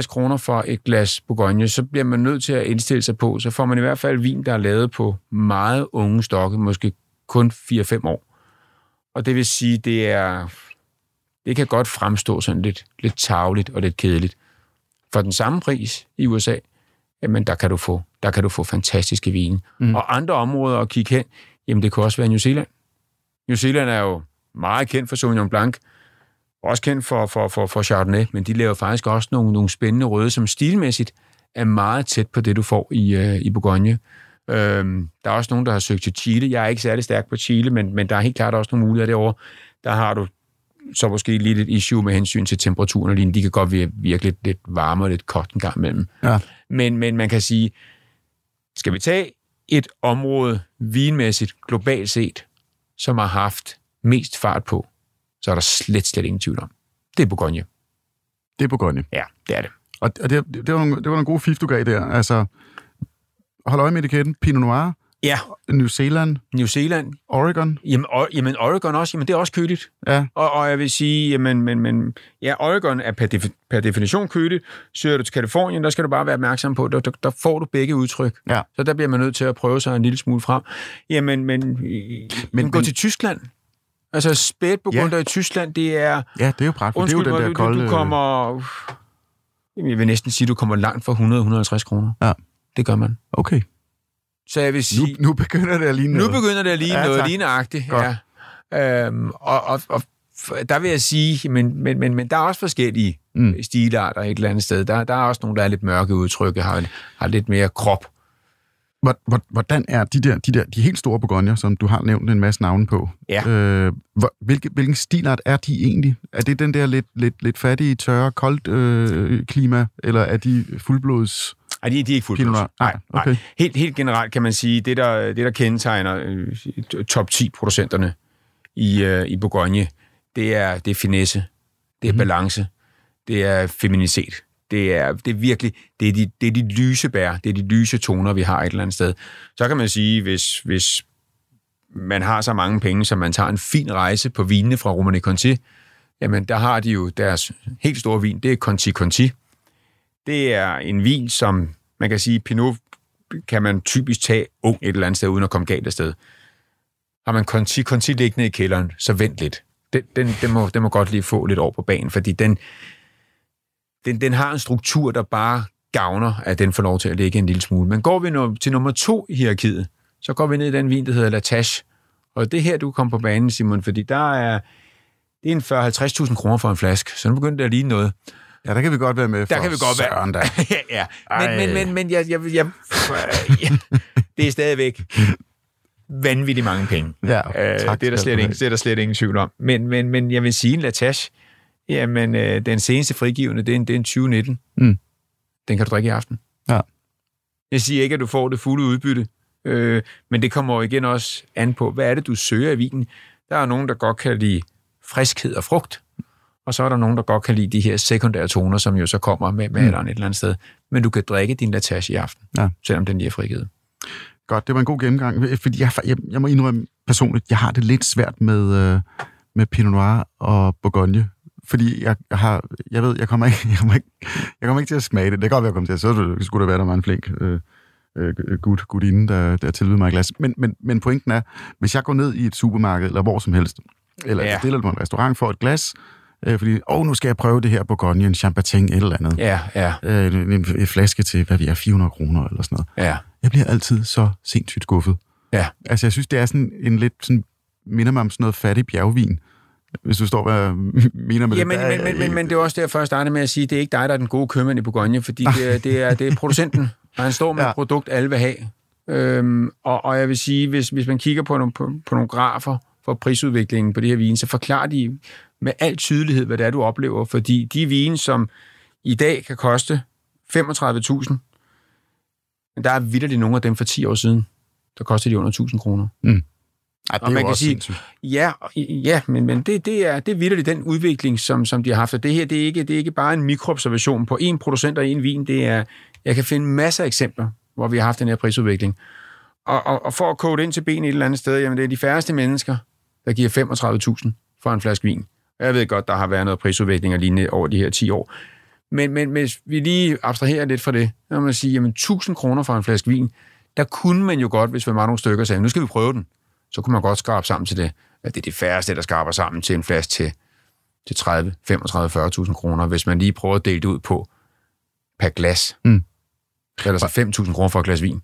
2-250 kroner for et glas Bourgogne, så bliver man nødt til at indstille sig på, så får man i hvert fald vin, der er lavet på meget unge stokke, måske kun 4-5 år. Og det vil sige, det er det kan godt fremstå sådan lidt, lidt tavligt og lidt kedeligt. For den samme pris i USA, jamen der kan du få, der kan du få fantastiske vine. Mm. Og andre områder at kigge hen, jamen det kan også være New Zealand. New Zealand er jo meget kendt for Sauvignon Blanc, også kendt for, for, for, for Chardonnay, men de laver faktisk også nogle, nogle spændende røde, som stilmæssigt er meget tæt på det, du får i, øh, i Bourgogne. Øhm, der er også nogen, der har søgt til Chile. Jeg er ikke særlig stærk på Chile, men, men der er helt klart også nogle muligheder derovre. Der har du så måske lige lidt issue med hensyn til temperaturen og lignende. De kan godt virke, lidt, lidt varme og lidt koldt en gang imellem. Ja. Men, men man kan sige, skal vi tage et område vinmæssigt, globalt set, som har haft mest fart på, så er der slet, slet ingen tvivl om. Det er Bourgogne. Det er Bourgogne. Ja, det er det. Og og det, det, var nogle, det var nogle gode fif, du gav der. Altså, hold øje med etiketten. Pinot Noir, Ja, New Zealand, New Zealand. Oregon. Jamen, or, jamen Oregon også, jamen det er også køligt. Ja, Og, og jeg vil sige, jamen, men, men, ja, Oregon er per, defi- per definition køligt. Søger du til Kalifornien, der skal du bare være opmærksom på, der, der, der får du begge udtryk. Ja. Så der bliver man nødt til at prøve sig en lille smule frem. Jamen, men, men, men gå til Tyskland. Altså, spætburgunder ja. i Tyskland, det er... ja det er jo pragtfuldt. Undskyld, det er jo den der du, kolde... du, kommer... Jamen, jeg vil næsten sige, du kommer langt fra 100-150 kroner. Ja. Det gør man. Okay, Så jeg vil nu, sige... nu begynder det at ligne Nu noget. begynder det at ligne Ja, noget tak. ligneagtigt. Godt. Ja. Øhm, og, og, og der vil jeg sige, men, men, men, men der er også forskellige Mm. stilarter et eller andet sted. Der, der er også nogle, der er lidt mørke udtryk, har, har lidt mere krop. Hvor- hvor- Hvordan er de der, de der de helt store Bourgogner, som du har nævnt en masse navne på? Ja. Øh, hvilke, hvilken stilart er de egentlig? Er det den der lidt, lidt, lidt fattige, tørre, koldt øh, klima, eller er de fuldblods Ej, de, de er ikke fuldt? Nej, nej. okay. Helt, helt generelt kan man sige, det der, det der kendetegner øh, top 10 producenterne i, øh, i Bourgogne, det er, det er finesse, det er mm. balance, det er feminitet. Det er, det er virkelig, det er, de, det er de lyse bær, det er de lyse toner, vi har et eller andet sted. Så kan man sige, hvis, hvis man har så mange penge, så man tager en fin rejse på vinene fra Romane Conti, jamen der har de jo deres helt store vin, det er Conti Conti. Det er en vin, som man kan sige, Pinot kan man typisk tage ung et eller andet sted, uden at komme galt af sted. Har man Conti Conti liggende i kælderen, så vent lidt. Den, den, den, må, den må godt lige få lidt over på banen, fordi den, den, den har en struktur, der bare gavner, at den får lov til at ligge en lille smule. Men går vi nu til nummer to i hierarkiet, så går vi ned i den vin, der hedder Latash. Og det er her, du kommer på banen, Simon, fordi der er, det er en 40-50.000 kroner for en flaske, så nu begynder det at ligne noget. Ja, der kan vi godt være med. Der kan vi godt være. Søren, da. ja, men, men, men, men jeg, jeg, jeg, jeg, det er stadigvæk vanvittigt mange penge. Ja, Øh, tak det, er der slet ingen, det er der slet ingen tvivl om. Men, men, men jeg vil sige, en Latache, jamen, øh, den seneste frigivende, det er en, det er en 2019. Mm. Den kan du drikke i aften. Ja. Jeg siger ikke, at du får det fulde udbytte, øh, men det kommer jo igen også an på, hvad er det, du søger i vinen. Der er nogen, der godt kan lide friskhed og frugt, og så er der nogen, der godt kan lide de her sekundære toner, som jo så kommer med, med mm. et eller andet sted. Men du kan drikke din Latache i aften, Ja. selvom den lige er frigivet. Godt, det var en god gennemgang. Fordi jeg, jeg, jeg må indrømme personligt, jeg har det lidt svært med, øh, med Pinot Noir og Bourgogne. Fordi jeg, har, jeg ved, jeg kommer ikke, jeg kommer ikke, jeg kommer ikke til at smage det. Det kan godt være, jeg kommer til at, så skulle det være, der var en flink øh, øh, gudinde, der, der tilbyder mig et glas. Men, men, men pointen er, hvis jeg går ned i et supermarked, eller hvor som helst, eller ja. stiller på en restaurant for et glas, øh, fordi, åh, nu skal jeg prøve det her Bourgogne, en champagne, et eller andet. Ja, ja, Øh, en, en, en flaske til, hvad vi er, 400 kroner eller sådan noget. ja, Jeg bliver altid så sindssygt skuffet. ja. Altså, jeg synes, det er sådan en lidt sådan, minder mig om sådan noget fattig bjergvin. Hvis du står, hvad jeg mener med Ja, det. men, Der er- men, men, men, men det er også derfor, jeg startede med at sige, at det er ikke dig, der er den gode købmand i Bourgogne, fordi det er, det er, det er producenten, og han står med Ja. et produkt, alle vil have. Øhm, og, og jeg vil sige, hvis, hvis man kigger på nogle, på, på nogle grafer for prisudviklingen på det her vin, så forklarer de med al tydelighed, hvad det er, du oplever, fordi de vine, som i dag kan koste 35.000, men der er vidderligt nogle af dem for 10 år siden, der koster de under 1000 kroner. Ej, det og jo man kan også sige- sindssygt. Ja, ja men, men det, det, er, det er vitterligt den udvikling, som, som de har haft. Og det her, det er, ikke, det er ikke bare en mikroobservation på en producent og en vin. Det er, jeg kan finde masser af eksempler, hvor vi har haft den her prisudvikling. Og, og, og for at kode ind til ben et eller andet sted, jamen det er de færreste mennesker, der giver 35.000 for en flaske vin. Jeg ved godt, der har været noget prisudvikling og lignende over de her 10 år. Men, men hvis vi lige abstraherer lidt fra det, må man sige, jamen 1000 kroner for en flaske vin, der kunne man jo godt, hvis man var nogle stykker, sagde, nu skal vi prøve den så kunne man godt skrabe sammen til det. At det er de færreste, der skraber sammen til en flaske til, til 30, 35, 40.000 kroner, hvis man lige prøver at dele det ud på per glas. Mm. Eller så 5.000 kroner for et glas vin.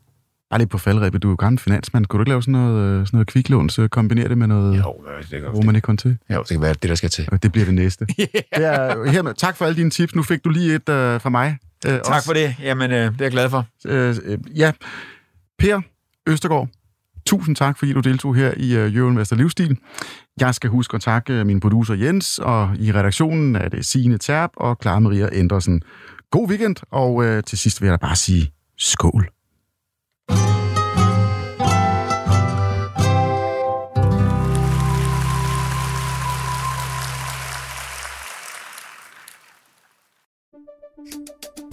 Bare lige på faldrebet. Du er jo gammel finansmand. Kunne du ikke lave sådan noget, øh, sådan noget kviklån, så kombinere det med noget Jo, det kan, Roman ikke til? jo, det kan være det, der skal til. Det bliver det næste. yeah. det er, hermed, tak for alle dine tips. Nu fik du lige et øh, fra mig. Øh, Tak for det. Jamen, øh, det er jeg glad for. Øh, øh, ja, Per Østergaard, tusind tak, fordi du deltog her i øh, Jørgen Vester Livsstil. Jeg skal huske at takke øh, min producer Jens, og i redaktionen er det Signe Terp og Clara Maria Andersen. God weekend, og øh, til sidst vil jeg da bare sige skål.